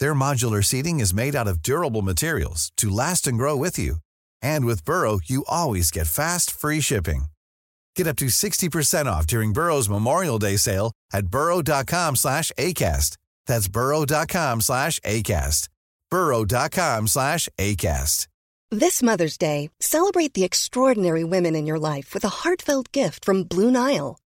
Their modular seating is made out of durable materials to last and grow with you. And with Burrow, you always get fast, free shipping. Get up to 60% off during Burrow's Memorial Day sale at burrow.com slash ACAST. That's burrow.com slash ACAST. burrow.com slash ACAST. This Mother's Day, celebrate the extraordinary women in your life with a heartfelt gift from Blue Nile.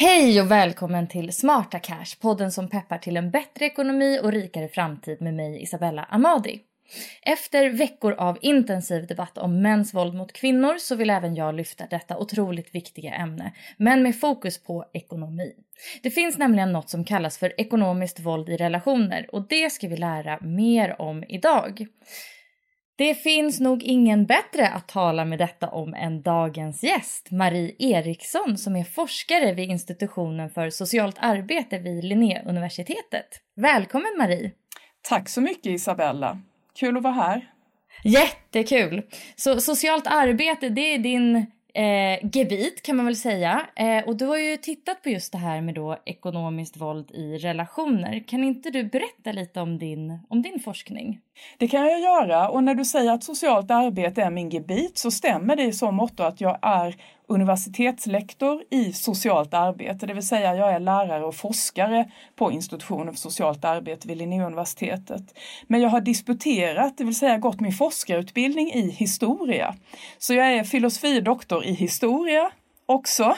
Hej och välkommen till Smarta Cash, podden som peppar till en bättre ekonomi och rikare framtid med mig Isabella Amadi. Efter veckor av intensiv debatt om mäns våld mot kvinnor så vill även jag lyfta detta otroligt viktiga ämne, men med fokus på ekonomi. Det finns nämligen något som kallas för ekonomiskt våld i relationer och det ska vi lära mer om idag. Det finns nog ingen bättre att tala med detta om än dagens gäst, Marie Eriksson som är forskare vid institutionen för socialt arbete vid Linnéuniversitetet. Välkommen Marie! Tack så mycket Isabella! Kul att vara här. Jättekul! Så socialt arbete, det är din eh, gebit kan man väl säga. Eh, och du har ju tittat på just det här med då ekonomiskt våld i relationer. Kan inte du berätta lite om din, om din forskning? Det kan jag göra och när du säger att socialt arbete är min gebit så stämmer det i så mått att jag är universitetslektor i socialt arbete, det vill säga jag är lärare och forskare på institutionen för socialt arbete vid Linnéuniversitetet. Men jag har disputerat, det vill säga gått min forskarutbildning i historia. Så jag är filosofie doktor i historia också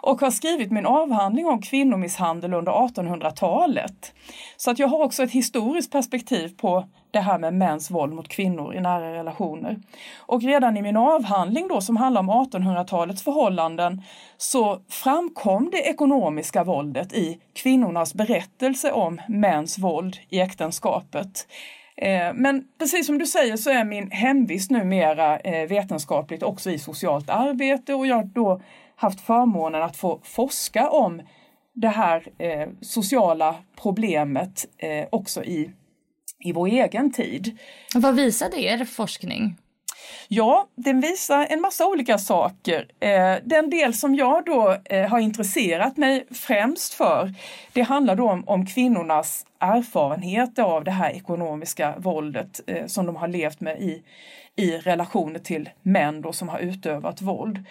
och har skrivit min avhandling om kvinnomisshandel under 1800-talet. Så att jag har också ett historiskt perspektiv på det här med mäns våld mot kvinnor i nära relationer. Och redan i min avhandling då som handlar om 1800-talets förhållanden så framkom det ekonomiska våldet i kvinnornas berättelse om mäns våld i äktenskapet. Eh, men precis som du säger så är min hemvist numera eh, vetenskapligt också i socialt arbete och jag har då haft förmånen att få forska om det här eh, sociala problemet eh, också i i vår egen tid. Vad visade er forskning? Ja, den visar en massa olika saker. Eh, den del som jag då eh, har intresserat mig främst för, det handlar då om, om kvinnornas erfarenheter av det här ekonomiska våldet eh, som de har levt med i, i relationer till män då som har utövat våld.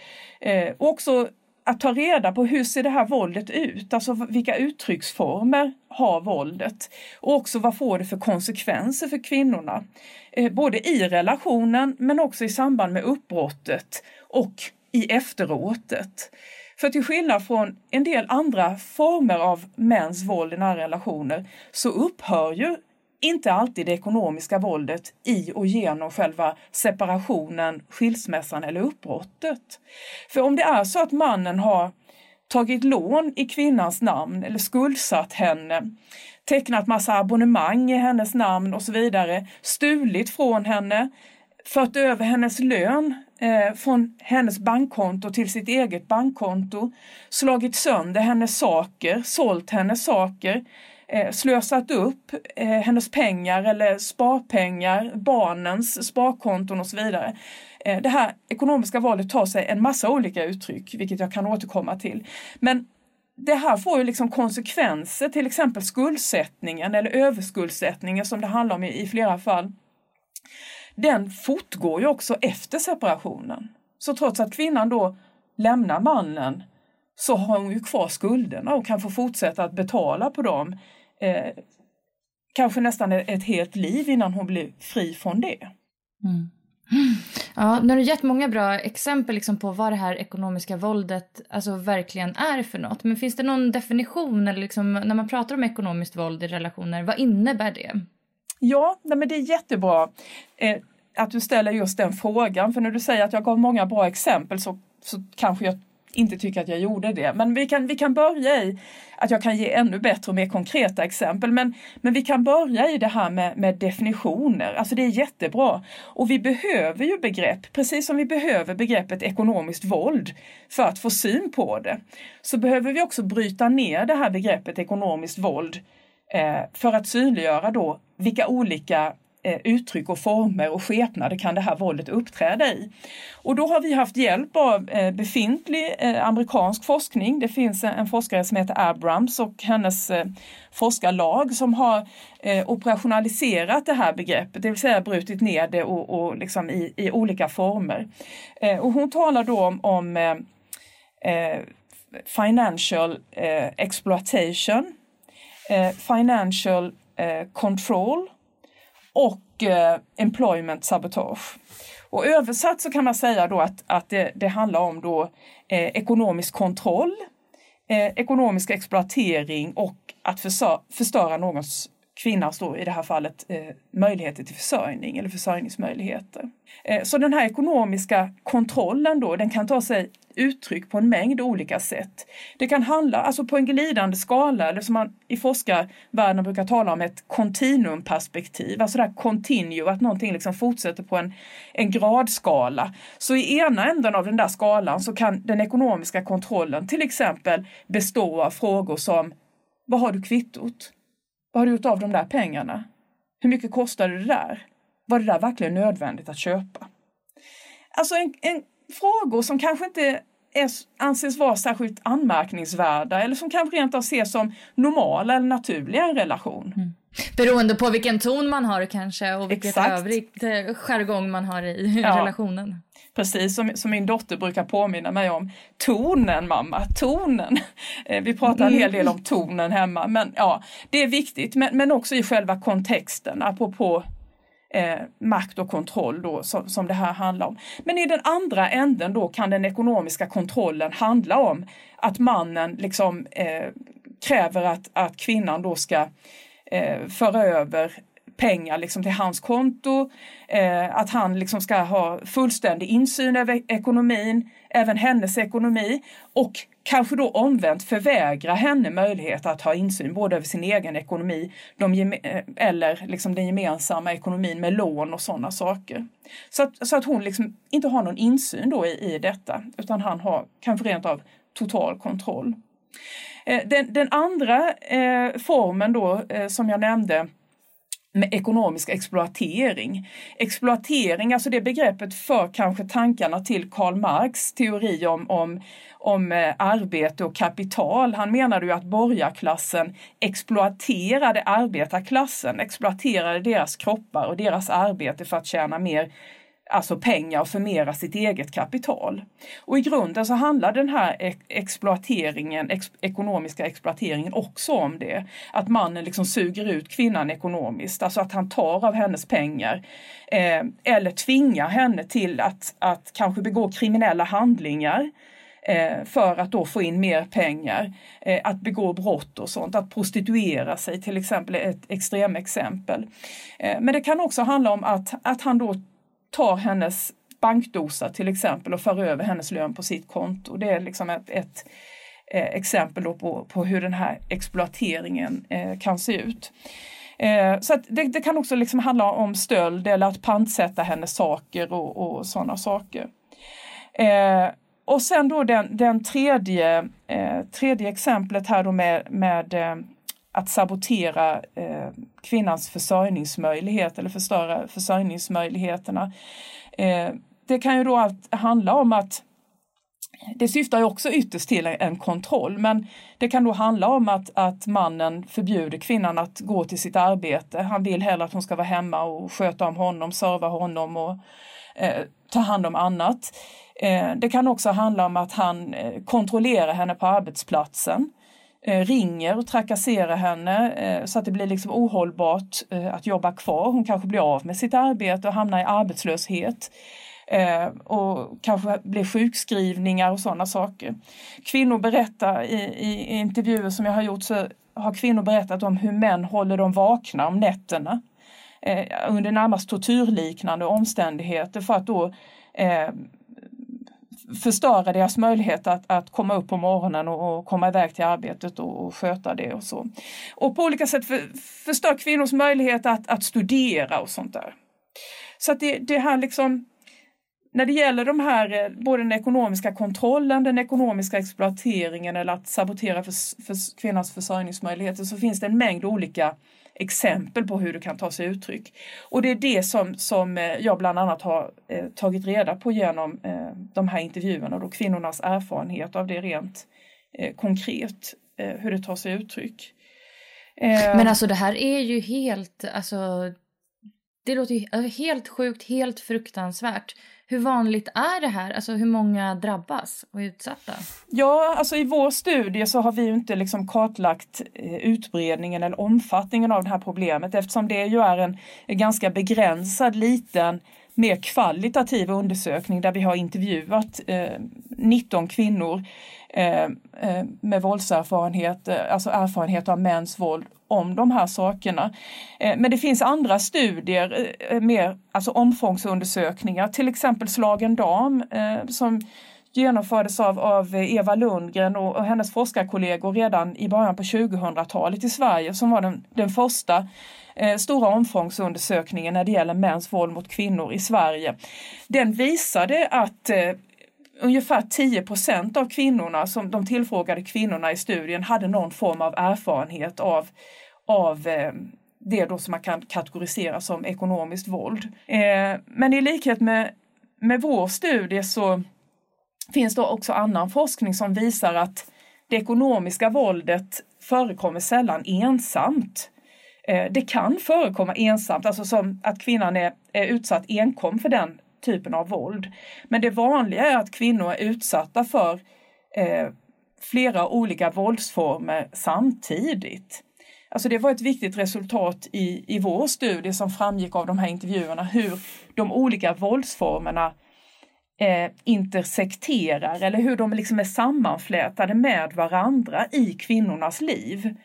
Och också att ta reda på hur ser det här våldet ut? Alltså vilka uttrycksformer har våldet? Och också vad får det för konsekvenser för kvinnorna? Eh, både i relationen men också i samband med uppbrottet och i efteråtet. För till skillnad från en del andra former av mäns våld i nära relationer så upphör ju inte alltid det ekonomiska våldet i och genom själva separationen, skilsmässan eller uppbrottet. För om det är så att mannen har tagit lån i kvinnans namn eller skuldsatt henne, tecknat massa abonnemang i hennes namn och så vidare, stulit från henne, fört över hennes lön eh, från hennes bankkonto till sitt eget bankkonto, slagit sönder hennes saker, sålt hennes saker, eh, slösat upp eh, hennes pengar eller sparpengar, barnens sparkonton och så vidare. Eh, det här ekonomiska valet tar sig en massa olika uttryck, vilket jag kan återkomma till. Men det här får ju liksom konsekvenser, till exempel skuldsättningen eller överskuldsättningen som det handlar om i, i flera fall. Den fortgår ju också efter separationen. Så trots att kvinnan då lämnar mannen så har hon ju kvar skulderna och kan få fortsätta att betala på dem. Eh, kanske nästan ett helt liv innan hon blir fri från det. Mm. Ja, nu har du gett många bra exempel liksom på vad det här ekonomiska våldet alltså verkligen är för något. Men finns det någon definition eller liksom, när man pratar om ekonomiskt våld i relationer, vad innebär det? Ja, nej men det är jättebra eh, att du ställer just den frågan. För när du säger att jag gav många bra exempel så, så kanske jag inte tycker att jag gjorde det. Men vi kan, vi kan börja i att jag kan ge ännu bättre och mer konkreta exempel. Men, men vi kan börja i det här med, med definitioner. Alltså det är jättebra. Och vi behöver ju begrepp, precis som vi behöver begreppet ekonomiskt våld för att få syn på det. Så behöver vi också bryta ner det här begreppet ekonomiskt våld eh, för att synliggöra då vilka olika Eh, uttryck och former och skepnader kan det här våldet uppträda i. Och då har vi haft hjälp av eh, befintlig eh, amerikansk forskning. Det finns en forskare som heter Abrams och hennes forskarlag som har operationaliserat det här begreppet, det vill säga brutit ner det och, och liksom i, i, olika former. Och hon talar då om, om eh, financial eh, exploitation, eh, financial control och eh, employment sabotage. Och översatt så kan man säga då att, att det, det handlar om då, eh, ekonomisk kontroll, eh, ekonomisk exploatering och att förstöra någons kvinnans då i det här fallet eh, möjligheter till försörjning eller försörjningsmöjligheter. Eh, så den här ekonomiska kontrollen då, den kan ta sig uttryck på en mängd olika sätt. Det kan handla alltså på en glidande skala, eller som man i forskarvärlden brukar tala om ett kontinuumperspektiv, alltså det här continue, att någonting liksom fortsätter på en, en gradskala. Så i ena änden av den där skalan så kan den ekonomiska kontrollen till exempel bestå av frågor som vad har du kvittot? Vad har du gjort av de där pengarna? Hur mycket kostade det där? Var det där verkligen nödvändigt att köpa? Alltså en, en frågor som kanske inte är, anses vara särskilt anmärkningsvärda eller som kanske rent av ses som normala eller naturliga i en relation. Mm. Beroende på vilken ton man har kanske och vilket Exakt. övrigt eh, jargong man har i ja. relationen. Precis som, som min dotter brukar påminna mig om. Tonen mamma, tonen. Eh, vi pratar en hel del om tonen hemma men ja, det är viktigt men, men också i själva kontexten apropå eh, makt och kontroll då, som, som det här handlar om. Men i den andra änden då kan den ekonomiska kontrollen handla om att mannen liksom eh, kräver att, att kvinnan då ska eh, föra över pengar liksom till hans konto, eh, att han liksom ska ha fullständig insyn över ekonomin, även hennes ekonomi och kanske då omvänt förvägra henne möjlighet att ha insyn både över sin egen ekonomi de eh, eller liksom den gemensamma ekonomin med lån och sådana saker. Så att, så att hon liksom inte har någon insyn då i, i detta utan han har kanske rent av total kontroll. Eh, den, den andra eh, formen då eh, som jag nämnde med ekonomisk exploatering. Exploatering, alltså det begreppet för kanske tankarna till Karl Marx teori om, om, om eh, arbete och kapital. Han menade ju att borgarklassen exploaterade arbetarklassen, exploaterade deras kroppar och deras arbete för att tjäna mer alltså pengar och förmera sitt eget kapital. Och i grunden så handlar den här exploateringen, ex ekonomiska exploateringen också om det. Att mannen liksom suger ut kvinnan ekonomiskt, alltså att han tar av hennes pengar eh, eller tvingar henne till att, att kanske begå kriminella handlingar eh, för att då få in mer pengar, eh, att begå brott och sånt, att prostituera sig till exempel ett extremexempel. Eh, men det kan också handla om att, att han då tar hennes bankdosa till exempel och för över hennes lön på sitt konto. Det är liksom ett, ett eh, exempel på, på hur den här exploateringen eh, kan se ut. Eh, så det, det, kan också liksom handla om stöld eller att pantsätta hennes saker och, och sådana saker. Eh, och sen då den, den tredje, eh, tredje exemplet här då med, med eh, att sabotera eh, kvinnans försörjningsmöjlighet eller förstöra försörjningsmöjligheterna. Eh, det kan ju då allt handla om att det syftar ju också ytterst till en kontroll men det kan då handla om att, att mannen förbjuder kvinnan att gå till sitt arbete. Han vill hellre att hon ska vara hemma och sköta om honom, serva honom och eh, ta hand om annat. Eh, det kan också handla om att han eh, kontrollerar henne på arbetsplatsen, eh, Eh, ringer och trakasserar henne eh, så att det blir liksom ohållbart eh, att jobba kvar. Hon kanske blir av med sitt arbete och hamnar i arbetslöshet. och kanske blir sjukskrivningar och sådana saker. Kvinnor berättar i, i intervjuer som jag har gjort så har kvinnor berättat om hur män håller dem vakna om nätterna under närmast tortyrliknande omständigheter för att då eh, förstöra deras möjlighet att, att komma upp på morgonen och, och komma iväg till arbetet och, och, sköta det och så. Och på olika sätt för, förstör kvinnors möjlighet att, att studera och sånt där. Så att det, det här liksom när det gäller de här, eh, både den ekonomiska kontrollen, den ekonomiska exploateringen eller att sabotera för, för kvinnans försörjningsmöjligheter så finns det en mängd olika exempel på hur det kan ta sig uttryck. Och det är det som, som eh, jag bland annat har eh, tagit reda på genom eh, de här intervjuerna, då kvinnornas erfarenhet av det rent eh, konkret, eh, hur det tar sig uttryck. Eh, Men alltså det här är ju helt, alltså det låter ju alltså, helt sjukt, helt fruktansvärt. Hur vanligt är det här? Alltså hur många drabbas och är utsatta? Ja, alltså i vår studie så har vi ju inte liksom kartlagt eh, utbredningen eller omfattningen av det här problemet eftersom det ju är en ganska begränsad liten mer kvalitativ undersökning där vi har intervjuat eh, 19 kvinnor Eh, eh, med våldserfarenhet, eh, alltså erfarenhet av mäns våld om de här sakerna. Eh, men det finns andra studier, eh, mer alltså omfångsundersökningar, till exempel Slagen dam eh, som genomfördes av, av Eva Lundgren och, och hennes forskarkollegor redan i början på 2000-talet i Sverige som var den, den första eh, stora omfångsundersökningen när det gäller mäns våld mot kvinnor i Sverige. Den visade att eh, ungefär 10% av kvinnorna, som de tillfrågade kvinnorna i studien, hade någon form av erfarenhet av, av eh, det då som man kan kategorisera som ekonomiskt våld. Eh, men i likhet med, med vår studie så finns det också annan forskning som visar att det ekonomiska våldet förekommer sällan ensamt. Eh, det kan förekomma ensamt, alltså som att kvinnan är, är utsatt enkom för den typen av våld. Men det vanliga är att kvinnor är utsatta för eh, flera olika våldsformer samtidigt. Alltså det var ett viktigt resultat i, i vår studie som framgick av de här intervjuerna hur de olika våldsformerna eh, intersekterar eller hur de liksom är sammanflätade med varandra i kvinnornas liv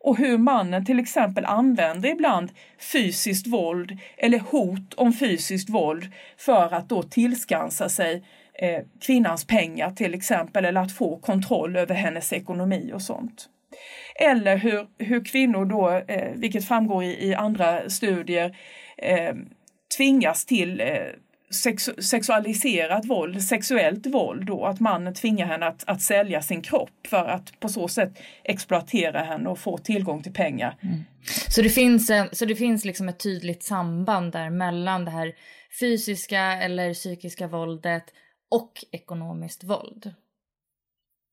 och hur mannen till exempel använder ibland fysiskt våld eller hot om fysiskt våld för att då tillskansa sig eh, kvinnans pengar till exempel eller att få kontroll över hennes ekonomi och sånt. Eller hur, hur kvinnor då, eh, vilket framgår i, i andra studier, eh, tvingas till eh, sex, sexualiserat våld, sexuellt våld då, att mannen tvingar henne att, att sälja sin kropp för att på så sätt exploatera henne och få tillgång till pengar. Mm. Så det finns, en, så det finns liksom ett tydligt samband där mellan det här fysiska eller psykiska våldet och ekonomiskt våld?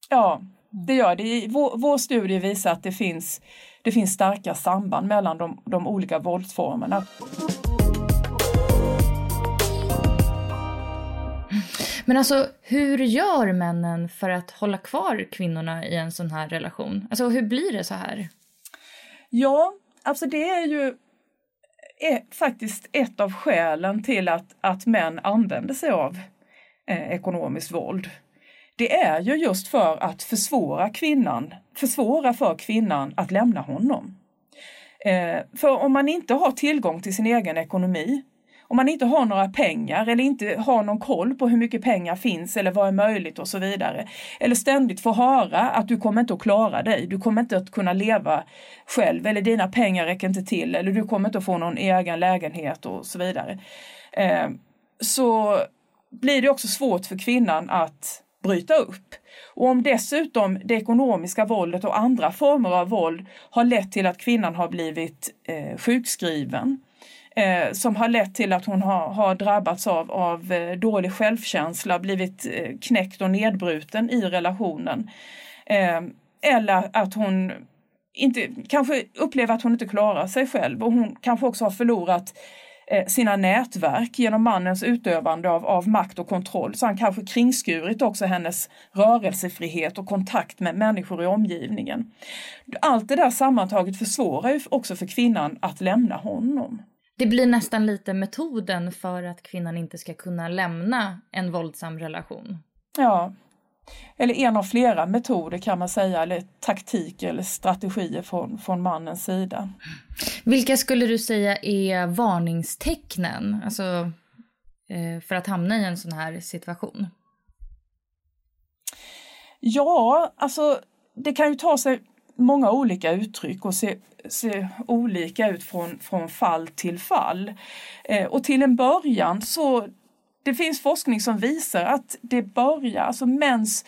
Ja, det gör det. Vår, vår studie visar att det finns, det finns starka samband mellan de, de olika våldsformerna. Men alltså, hur gör männen för att hålla kvar kvinnorna i en sån här relation? Alltså, hur blir det så här? Ja, alltså det är ju är faktiskt ett av skälen till att, att män använder sig av eh, ekonomiskt våld. Det är ju just för att försvåra kvinnan, försvåra för kvinnan att lämna honom. Eh, för om man inte har tillgång till sin egen ekonomi om man inte har några pengar eller inte har någon koll på hur mycket pengar finns eller vad är möjligt och så vidare. Eller ständigt får höra att du kommer inte att klara dig, du kommer inte att kunna leva själv eller dina pengar räcker inte till eller du kommer inte att få någon egen lägenhet och så vidare. Eh, så blir det också svårt för kvinnan att bryta upp. Och om dessutom det ekonomiska våldet och andra former av våld har lett till att kvinnan har blivit eh, sjukskriven eh, som har lett till att hon har, har drabbats av, av eh, dålig självkänsla, blivit eh, knäckt och nedbruten i relationen. Eh, eller att hon inte, kanske upplever att hon inte klarar sig själv och hon kanske också har förlorat eh, sina nätverk genom mannens utövande av, av makt och kontroll. Så han kanske kringskurit också hennes rörelsefrihet och kontakt med människor i omgivningen. Allt det där sammantaget försvårar ju också för kvinnan att lämna honom. Det blir nästan lite metoden för att kvinnan inte ska kunna lämna en våldsam relation. Ja, eller en av flera metoder kan man säga, eller taktiker eller strategier från, från mannens sida. Vilka skulle du säga är varningstecknen alltså, eh, för att hamna i en sån här situation? Ja, alltså det kan ju ta sig många olika uttryck och se, se olika ut från, från fall till fall. Eh, och till en början så det finns forskning som visar att det börjar, alltså mäns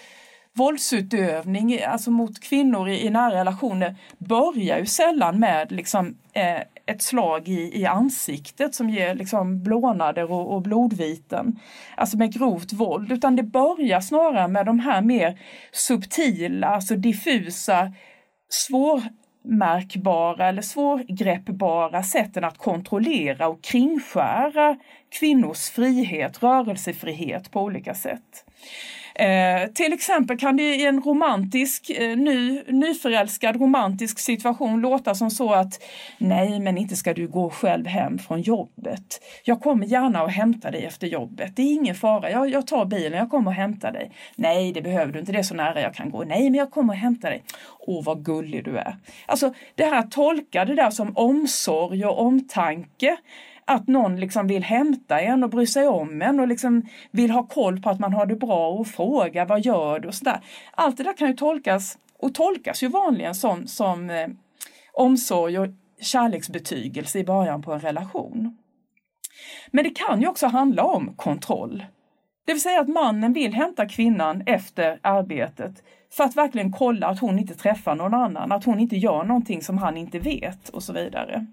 våldsutövning alltså mot kvinnor i, i nära relationer börjar ju sällan med liksom, eh, ett slag i, i ansiktet som ger liksom, blånader och, och blodviten. Alltså med grovt våld. Utan det börjar snarare med de här mer subtila, alltså diffusa, svårmärkbara eller svårgreppbara sätten att kontrollera och kringskära kvinnors frihet, rörelsefrihet på olika sätt. Eh, till exempel kan det i en romantisk, eh, ny, nyförälskad romantisk situation låta som så att nej, men inte ska du gå själv hem från jobbet. Jag kommer gärna och hämtar dig efter jobbet. Det är ingen fara. Jag, jag tar bilen, jag kommer och hämtar dig. Nej, det behöver du inte. Det är så nära jag kan gå. Nej, men jag kommer och hämtar dig. Åh, vad gullig du är. Alltså det här att tolka det där som omsorg och omtanke att någon liksom vill hämta en och bry sig om en och liksom vill ha koll på att man har det bra och fråga vad gör du och sådär. Allt det där kan ju tolkas och tolkas ju vanligen som, som eh, omsorg och kärleksbetygelse i början på en relation. Men det kan ju också handla om kontroll. Det vill säga att mannen vill hämta kvinnan efter arbetet för att verkligen kolla att hon inte träffar någon annan, att hon inte gör någonting som han inte vet och så vidare.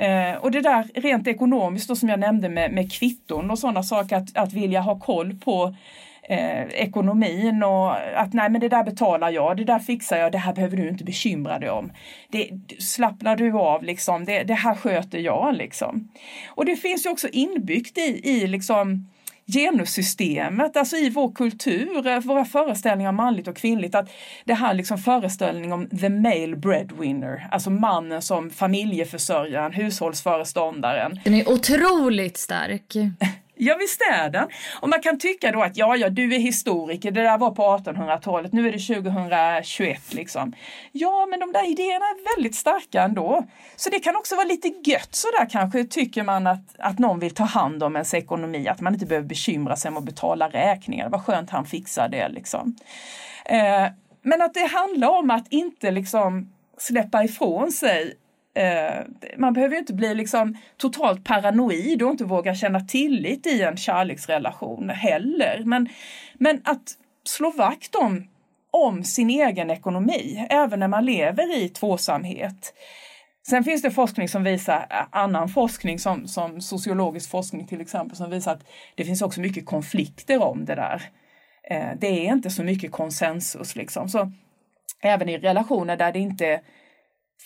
Eh, och det där rent ekonomiskt då, som jag nämnde med, med kvitton och sådana saker, att, att vilja ha koll på eh, ekonomin och att nej men det där betalar jag, det där fixar jag, det här behöver du inte bekymra dig om. Det, slappnar du av liksom, det, det här sköter jag liksom. Och det finns ju också inbyggt i, i liksom genussystemet, alltså i vår kultur, eh, våra föreställningar om manligt och kvinnligt, att det här liksom föreställning om the male breadwinner, alltså mannen som familjeförsörjaren, hushållsföreståndaren. Den är otroligt stark. Ja visst är den. Och man kan tycka då att ja, ja, du är historiker, det där var på 1800-talet, nu är det 2021 liksom. Ja, men de där idéerna är väldigt starka ändå. Så det kan också vara lite gött sådär kanske, tycker man att, att någon vill ta hand om ens ekonomi, att man inte behöver bekymra sig om att betala räkningar. Vad skönt han fixar det liksom. Eh, men att det handlar om att inte liksom släppa ifrån sig Eh, man behöver ju inte bli liksom totalt paranoid och inte våga känna tillit i en kärleksrelation heller. Men, men att slå vakt om, om sin egen ekonomi, även när man lever i tvåsamhet. Sen finns det forskning som visar, eh, annan forskning som, som sociologisk forskning till exempel, som visar att det finns också mycket konflikter om det där. Eh, det är inte så mycket konsensus liksom. Så även i relationer där det inte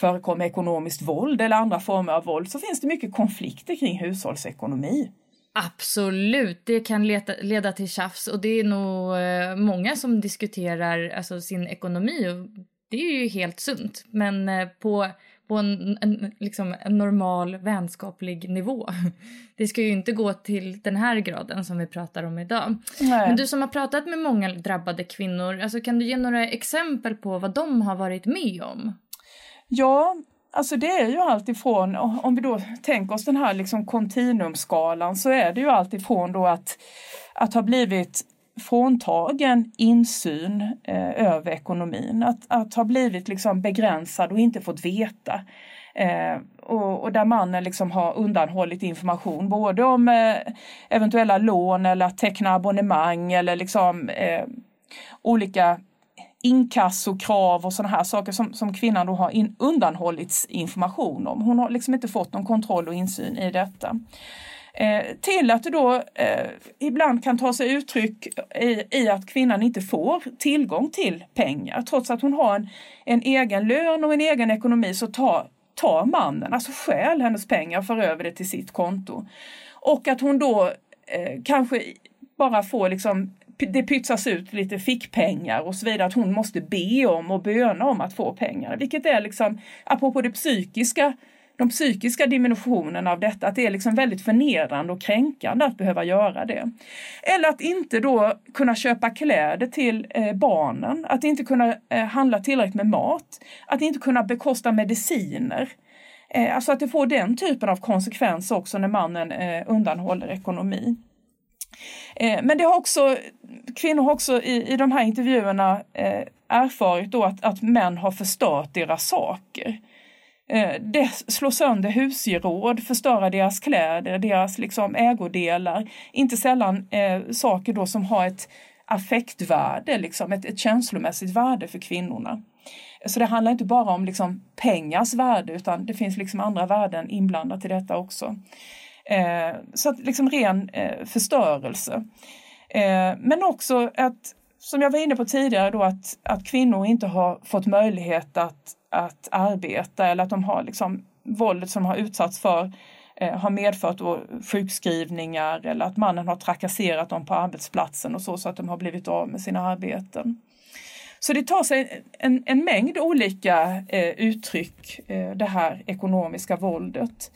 förekommer ekonomiskt våld eller andra former av våld så finns det mycket konflikter kring hushållsekonomi. Absolut, det kan leta, leda till tjafs och det är nog eh, många som diskuterar alltså, sin ekonomi och det är ju helt sunt. Men eh, på, på en, en, liksom en normal vänskaplig nivå. Det ska ju inte gå till den här graden som vi pratar om idag. Nej. Men du som har pratat med många drabbade kvinnor, alltså, kan du ge några exempel på vad de har varit med om? Ja, alltså det är ju alltifrån, om vi då tänker oss den här liksom kontinuumskalan så är det ju alltifrån då att, att ha blivit fråntagen insyn eh, över ekonomin, att, att ha blivit liksom begränsad och inte fått veta. Eh, och, och, där mannen liksom har undanhållit information både om eh, eventuella lån eller att teckna abonnemang eller liksom eh, olika inkassokrav och sådana här saker som, som kvinnan då har in, undanhållits information om. Hon har liksom inte fått någon kontroll och insyn i detta. Eh, till att det då eh, ibland kan ta sig uttryck i, i, att kvinnan inte får tillgång till pengar. Trots att hon har en, en egen lön och en egen ekonomi så tar tar mannen, alltså stjäl hennes pengar och för över det till sitt konto. Och att hon då eh, kanske bara får liksom det pytsas ut lite fickpengar och så vidare, att hon måste be om och böna om att få pengar. Vilket är liksom, apropå det psykiska, de psykiska dimensionerna av detta, att det är liksom väldigt förnedrande och kränkande att behöva göra det. Eller att inte då kunna köpa kläder till eh, barnen, att inte kunna eh, handla tillräckligt med mat, att inte kunna bekosta mediciner. Eh, alltså att det får den typen av konsekvenser också när mannen undanhåller ekonomi. Eh, men det har också, kvinnor har också i, i de här intervjuerna eh, erfarit då att, att män har förstört deras saker. Eh, det slår sönder husgeråd, förstöra deras kläder, deras liksom ägodelar. Inte sällan eh, saker då som har ett affektvärde, liksom, ett, ett känslomässigt värde för kvinnorna. Så det handlar inte bara om liksom pengars värde utan det finns liksom andra värden inblandat i detta också. Eh, så att liksom ren eh, förstörelse. Eh, men också att, som jag var inne på tidigare, då att, att kvinnor inte har fått möjlighet att, att arbeta eller att de har liksom våldet som de har utsatts för eh, har medfört då sjukskrivningar eller att mannen har trakasserat dem på arbetsplatsen och så, så att de har blivit av med sina arbeten. Så det tar sig en, en mängd olika eh, uttryck, eh, det här ekonomiska våldet.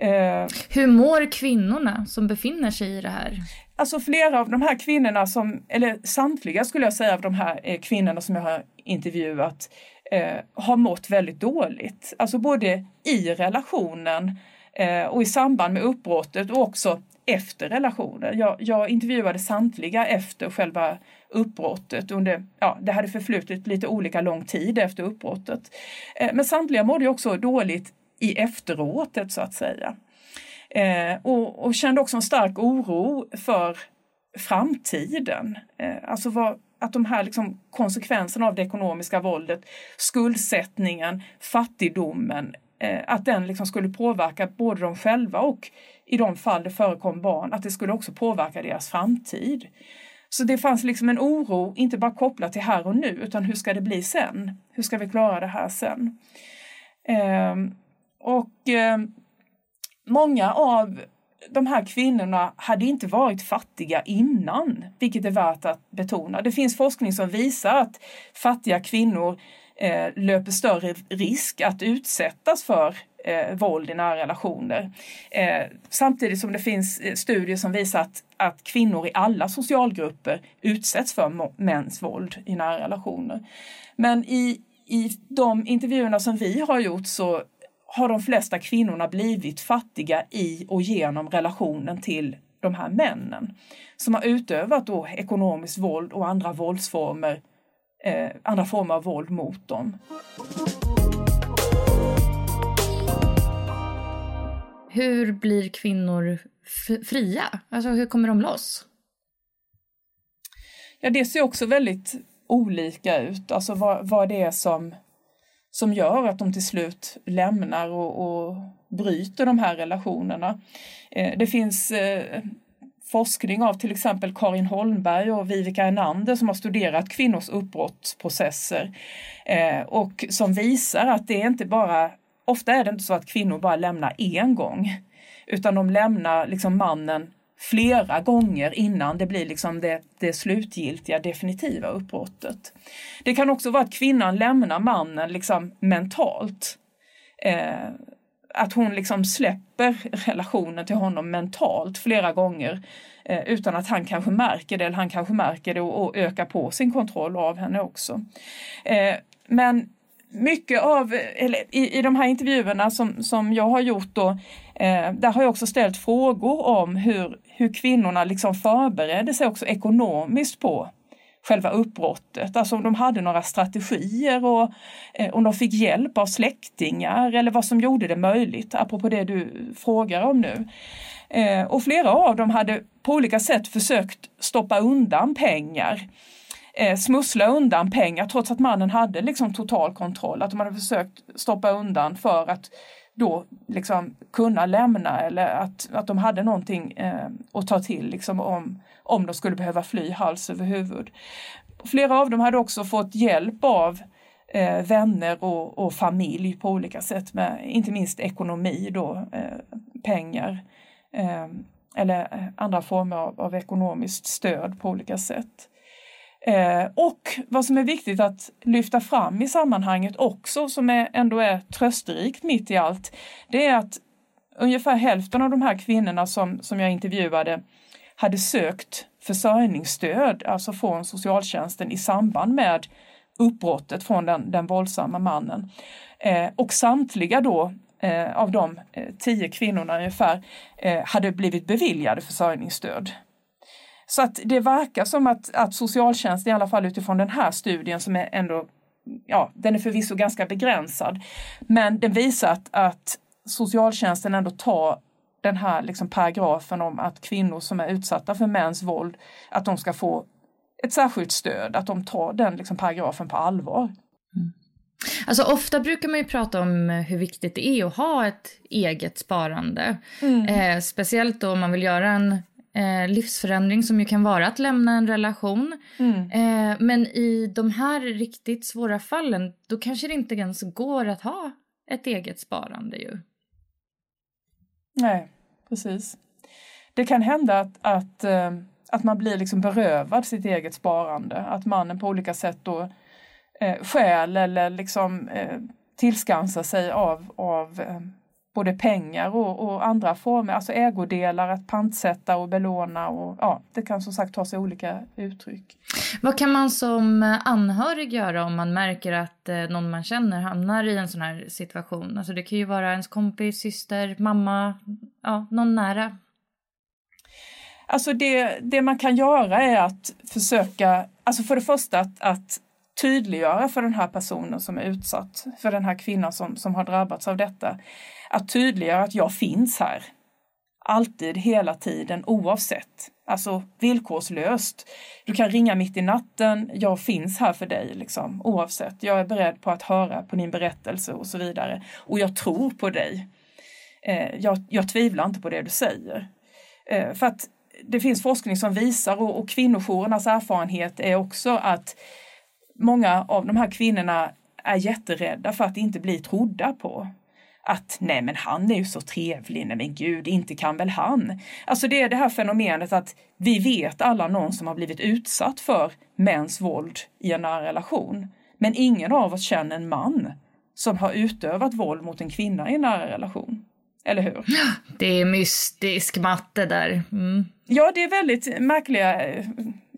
Eh, Hur mår kvinnorna som befinner sig i det här? Alltså flera av de här kvinnorna som, eller samtliga skulle jag säga av de här eh, kvinnorna som jag har intervjuat eh, har mått väldigt dåligt. Alltså både i relationen eh, och i samband med uppbrottet och också efter relationen. Jag, jag intervjuade samtliga efter själva uppbrottet. Under, ja, det hade förflutit lite olika lång tid efter uppbrottet. Eh, men samtliga mådde också dåligt i efteråtet så att säga. Eh, och, och, kände också en stark oro för framtiden. Eh, alltså vad, att de här liksom konsekvenserna av det ekonomiska våldet, skuldsättningen, fattigdomen, eh, att den liksom skulle påverka både dem själva och i de fall det förekom barn, att det skulle också påverka deras framtid. Så det fanns liksom en oro, inte bara kopplat till här och nu, utan hur ska det bli sen? Hur ska vi klara det här sen? Ehm, och eh, många av de här kvinnorna hade inte varit fattiga innan, vilket är värt att betona. Det finns forskning som visar att fattiga kvinnor eh, löper större risk att utsättas för eh, våld i nära relationer. Eh, samtidigt som det finns eh, studier som visar att, att kvinnor i alla socialgrupper utsätts för mäns våld i nära relationer. Men i, i de intervjuerna som vi har gjort så har de flesta kvinnorna blivit fattiga i och genom relationen till de här männen som har utövat då ekonomiskt våld och andra våldsformer, eh, andra former av våld mot dem. Hur blir kvinnor fria? Alltså hur kommer de loss? Ja, det ser också väldigt olika ut, alltså vad, vad det är som som gör att de till slut lämnar och, och bryter de här relationerna. Eh, det finns eh, forskning av till exempel Karin Holmberg och Vivica Enander som har studerat kvinnors uppbrottsprocesser eh, och som visar att det är inte bara, ofta är det inte så att kvinnor bara lämnar en gång utan de lämnar liksom mannen flera gånger innan det blir liksom det, det slutgiltiga, definitiva uppbrottet. Det kan också vara att kvinnan lämnar mannen liksom mentalt. Eh, att hon liksom släpper relationen till honom mentalt flera gånger eh, utan att han kanske märker det, eller han kanske märker det och, och ökar på sin kontroll av henne också. Eh, men mycket av, eller i, i de här intervjuerna som, som jag har gjort då, eh, där har jag också ställt frågor om hur, hur kvinnorna liksom förberedde sig också ekonomiskt på själva uppbrottet. Alltså om de hade några strategier och eh, om de fick hjälp av släktingar eller vad som gjorde det möjligt, apropå det du frågar om nu. Eh, och flera av dem hade på olika sätt försökt stoppa undan pengar eh, smussla undan pengar trots att mannen hade liksom total kontroll. Att de hade försökt stoppa undan för att då liksom kunna lämna eller att, att de hade någonting eh, att ta till liksom om, om de skulle behöva fly hals över huvud. Flera av dem hade också fått hjälp av eh, vänner och, och, familj på olika sätt med inte minst ekonomi då, eh, pengar eh, eller eh, andra former av, av, ekonomiskt stöd på olika sätt. Eh, och vad som är viktigt att lyfta fram i sammanhanget också, som är, ändå är trösterikt mitt i allt, det är att ungefär hälften av de här kvinnorna som, som jag intervjuade hade sökt försörjningsstöd, alltså från socialtjänsten i samband med uppbrottet från den, den våldsamma mannen. Eh, och samtliga då eh, av de eh, tio kvinnorna ungefär eh, hade blivit beviljade försörjningsstöd. Så att det verkar som att, att socialtjänsten, i alla fall utifrån den här studien som är ändå, ja, den är förvisso ganska begränsad, men den visar att, att socialtjänsten ändå tar den här liksom paragrafen om att kvinnor som är utsatta för mäns våld, att de ska få ett särskilt stöd, att de tar den liksom paragrafen på allvar. Mm. Alltså ofta brukar man ju prata om hur viktigt det är att ha ett eget sparande. Mm. Eh, speciellt då om man vill göra en eh, livsförändring som ju kan vara att lämna en relation. Mm. Eh, men i de här riktigt svåra fallen, då kanske det inte ens går att ha ett eget sparande ju. Nej, precis. Det kan hända att, att, eh, att man blir liksom berövad sitt eget sparande. Att mannen på olika sätt då eh, stjäl eller liksom eh, tillskansar sig av, av eh, både pengar och, och, andra former, alltså ägodelar, att pantsätta och belåna. Och, ja, det kan som sagt ta sig olika uttryck. Vad kan man som anhörig göra om man märker att eh, någon man känner hamnar i en sån här situation? Alltså det kan ju vara ens kompis, syster, mamma, ja, någon nära. Alltså det, det man kan göra är att försöka, alltså för det första att, att tydliggöra för den här personen som är utsatt, för den här kvinnan som, som har drabbats av detta, att tydliggöra att jag finns här. Alltid, hela tiden, oavsett. Alltså villkorslöst. Du kan ringa mitt i natten, jag finns här för dig liksom, oavsett. Jag är beredd på att höra på din berättelse och så vidare. Och jag tror på dig. Eh, jag, jag tvivlar inte på det du säger. Eh, för att det finns forskning som visar och, och kvinnojourernas erfarenhet är också att många av de här kvinnorna är jätterädda för att inte bli trodda på. Att nej men han är ju så trevlig, nej men gud, inte kan väl han. Alltså det är det här fenomenet att vi vet alla någon som har blivit utsatt för mäns våld i en nära relation. Men ingen av oss känner en man som har utövat våld mot en kvinna i en nära relation. Eller hur? Det är mystisk matte där. Mm. Ja, det är väldigt märkliga eh,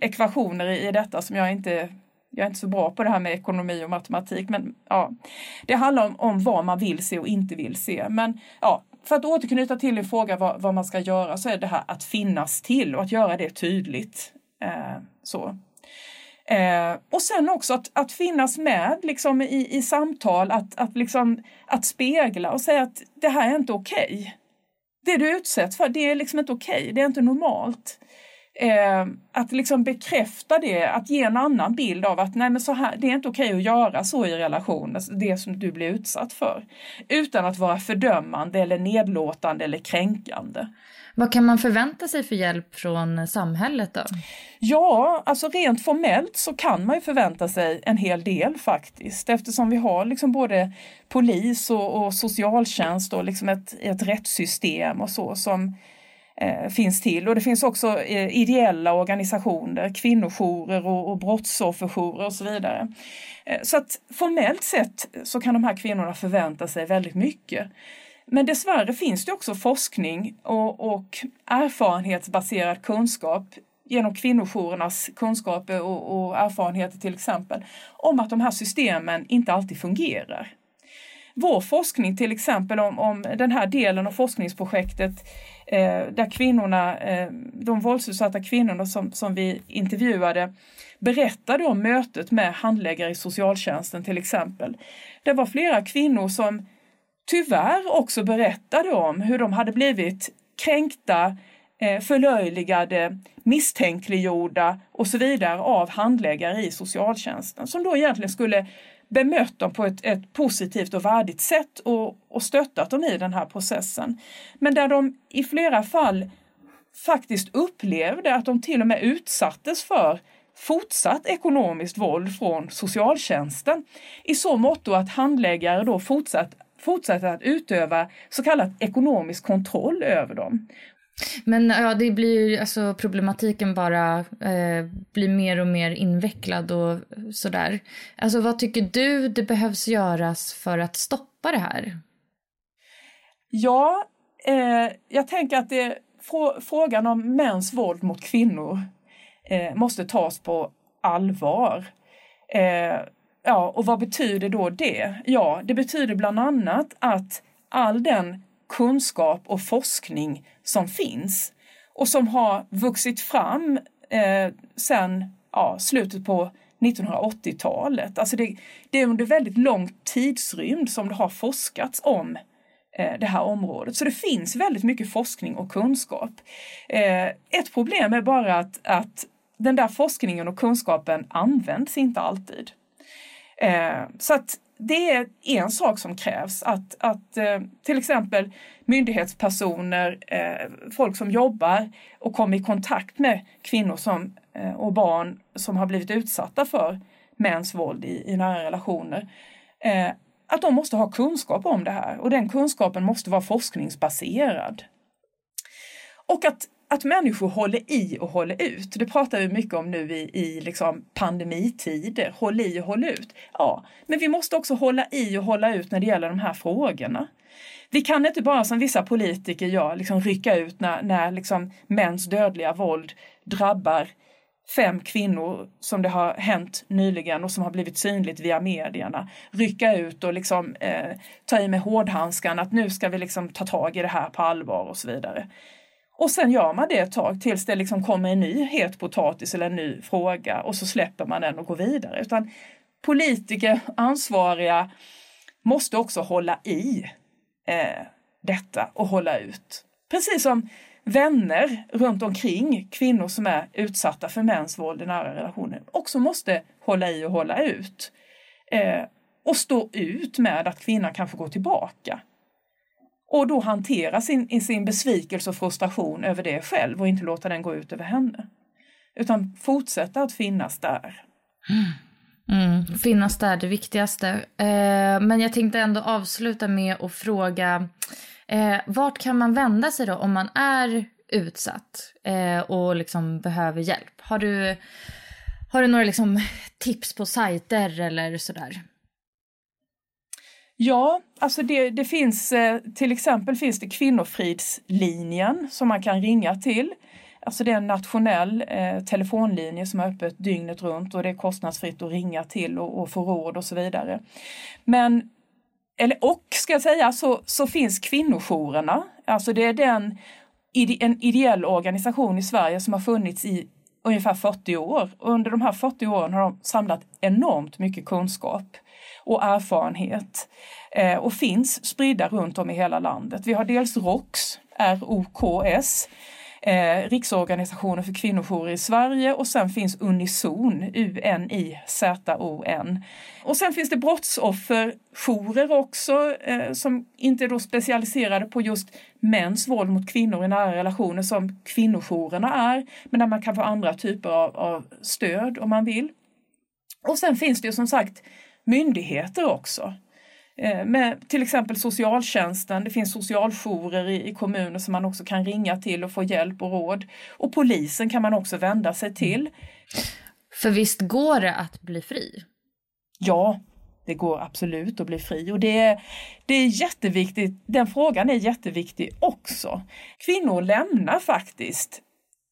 ekvationer i detta som jag inte jag är inte så bra på det här med ekonomi och matematik, men ja, det handlar om, om vad man vill se och inte vill se. Men ja, för att återknyta till din fråga vad, vad man ska göra så är det här att finnas till och att göra det tydligt. Eh, så. Eh, och sen också att, att finnas med liksom, i, i samtal, att, att, liksom, att spegla och säga att det här är inte okej. Okay. Det du utsätts för, det är liksom inte okej, okay. det är inte normalt. Eh, att liksom bekräfta det, att ge en annan bild av att nej men så här, det är inte okej att göra så i relationen, alltså det som du blir utsatt för. Utan att vara fördömande eller nedlåtande eller kränkande. Vad kan man förvänta sig för hjälp från samhället då? Ja, alltså rent formellt så kan man ju förvänta sig en hel del faktiskt eftersom vi har liksom både polis och, och socialtjänst och liksom ett, ett rättssystem och så som Eh, finns till. Och det finns också eh, ideella organisationer, kvinnojourer och, och brottsofferjourer och så vidare. Eh, så att formellt sett så kan de här kvinnorna förvänta sig väldigt mycket. Men dessvärre finns det också forskning och, och erfarenhetsbaserad kunskap genom kvinnojourernas kunskaper och, och, erfarenheter till exempel, om att de här systemen inte alltid fungerar. Vår forskning till exempel om, om den här delen av forskningsprojektet Eh, där kvinnorna, eh, de våldsutsatta kvinnorna som, som vi intervjuade berättade om mötet med handläggare i socialtjänsten till exempel. Det var flera kvinnor som tyvärr också berättade om hur de hade blivit kränkta, eh, förlöjligade, misstänkliggjorda och så vidare av handläggare i socialtjänsten som då egentligen skulle bemött dem på ett, ett positivt och värdigt sätt och, och stöttat dem i den här processen. Men där de i flera fall faktiskt upplevde att de till och med utsattes för fortsatt ekonomiskt våld från socialtjänsten i så måtto att handläggare då fortsatt, fortsätter att utöva så kallad ekonomisk kontroll över dem. Men ja, det blir alltså problematiken bara eh, blir mer och mer invecklad och sådär. Alltså vad tycker du det behövs göras för att stoppa det här? Ja, eh, jag tänker att det, frå, frågan om mäns våld mot kvinnor eh, måste tas på allvar. Eh, ja, och vad betyder då det? Ja, det betyder bland annat att all den kunskap och forskning som finns och som har vuxit fram eh, sedan ja, slutet på 1980-talet. Alltså det, det, är under väldigt lång tidsrymd som det har forskats om eh, det här området. Så det finns väldigt mycket forskning och kunskap. Eh, ett problem är bara att, att den där forskningen och kunskapen används inte alltid. Eh, så att det är en sak som krävs, att, att eh, till exempel myndighetspersoner, eh, folk som jobbar och kommer i kontakt med kvinnor som, eh, och barn som har blivit utsatta för mäns våld i, i nära relationer, att de måste ha kunskap om det här och den kunskapen måste vara forskningsbaserad. Och att att människor håller i och håller ut. Det pratar vi mycket om nu i, i liksom pandemitider. Håll i och håll ut. Ja, men vi måste också hålla i och hålla ut när det gäller de här frågorna. Vi kan inte bara som vissa politiker gör liksom rycka ut när, när liksom mäns dödliga våld drabbar fem kvinnor som det har hänt nyligen och som har blivit synligt via medierna. Rycka ut och liksom, eh, ta i med hårdhandskarna, att nu ska vi liksom ta tag i det här på allvar och så vidare. Och sen gör man det ett tag tills det liksom kommer en ny het potatis eller en ny fråga och så släpper man den och går vidare. Utan politiker, ansvariga, måste också hålla i eh, detta och hålla ut. Precis som vänner runt omkring kvinnor som är utsatta för mäns våld i nära relationer också måste hålla i och hålla ut. Eh, och stå ut med att kvinnan kanske går tillbaka och då hantera sin, sin besvikelse och frustration över det själv och inte låta den gå ut över henne. Utan fortsätta att finnas där. Mm. mm, finnas där, det viktigaste. Eh, men jag tänkte ändå avsluta med att fråga eh, vart kan man vända sig då om man är utsatt eh, och liksom behöver hjälp? Har du, har du några liksom tips på sajter eller sådär? Ja, alltså det, det finns eh, till exempel finns det Kvinnofridslinjen som man kan ringa till. Alltså det är en nationell eh, telefonlinje som är öppet dygnet runt och det är kostnadsfritt att ringa till och, och få råd och så vidare. Men, eller och ska jag säga, så, så finns kvinnojourerna. Alltså det är den, en ideell organisation i Sverige som har funnits i ungefär 40 år. Och under de här 40 åren har de samlat enormt mycket kunskap och erfarenhet eh, och finns spridda runt om i hela landet. Vi har dels ROKS, ROKS, eh, Riksorganisationen för kvinnojourer i Sverige och sen finns Unison, U-N-I-Z-O-N. Och sen finns det brottsofferjourer också eh, som inte är då specialiserade på just mäns våld mot kvinnor i nära relationer som kvinnojourerna är, men där man kan få andra typer av, av stöd om man vill. Och sen finns det ju som sagt myndigheter också. Eh, med till exempel socialtjänsten, det finns socialjourer i, i kommuner som man också kan ringa till och få hjälp och råd. Och polisen kan man också vända sig till. För visst går det att bli fri? Ja, det går absolut att bli fri och det är, det är jätteviktigt. Den frågan är jätteviktig också. Kvinnor lämnar faktiskt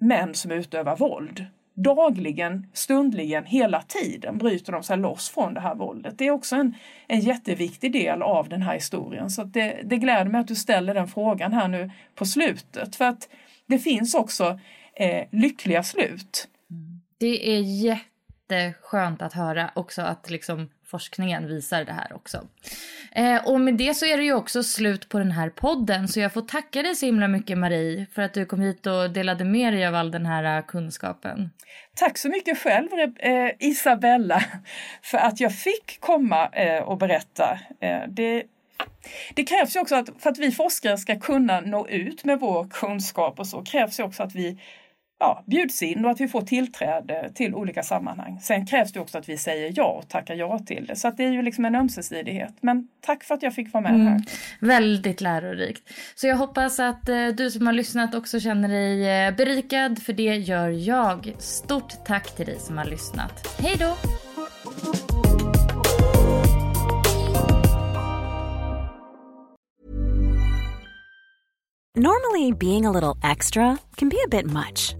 män som utövar våld dagligen, stundligen, hela tiden bryter de sig loss från det här våldet. Det är också en, en jätteviktig del av den här historien. Så det, det gläder mig att du ställer den frågan här nu på slutet. För att det finns också eh, lyckliga slut. Mm. Det är jätteskönt att höra också att liksom forskningen visar det här också. Eh, och med det så är det ju också slut på den här podden så jag får tacka dig så himla mycket Marie för att du kom hit och delade med dig av all den här eh, kunskapen. Tack så mycket själv eh, Isabella för att jag fick komma eh, och berätta. Eh, det, det krävs ju också att för att vi forskare ska kunna nå ut med vår kunskap och så krävs ju också att vi ja, bjuds in och att vi får tillträde till olika sammanhang. Sen krävs det också att vi säger ja och tackar ja till det. Så att det är ju liksom en ömsesidighet. Men tack för att jag fick vara med här. Mm, väldigt lärorikt. Så jag hoppas att eh, du som har lyssnat också känner dig eh, berikad, för det gör jag. Stort tack till dig som har lyssnat. Hej då! Normally being a little extra can be a bit much.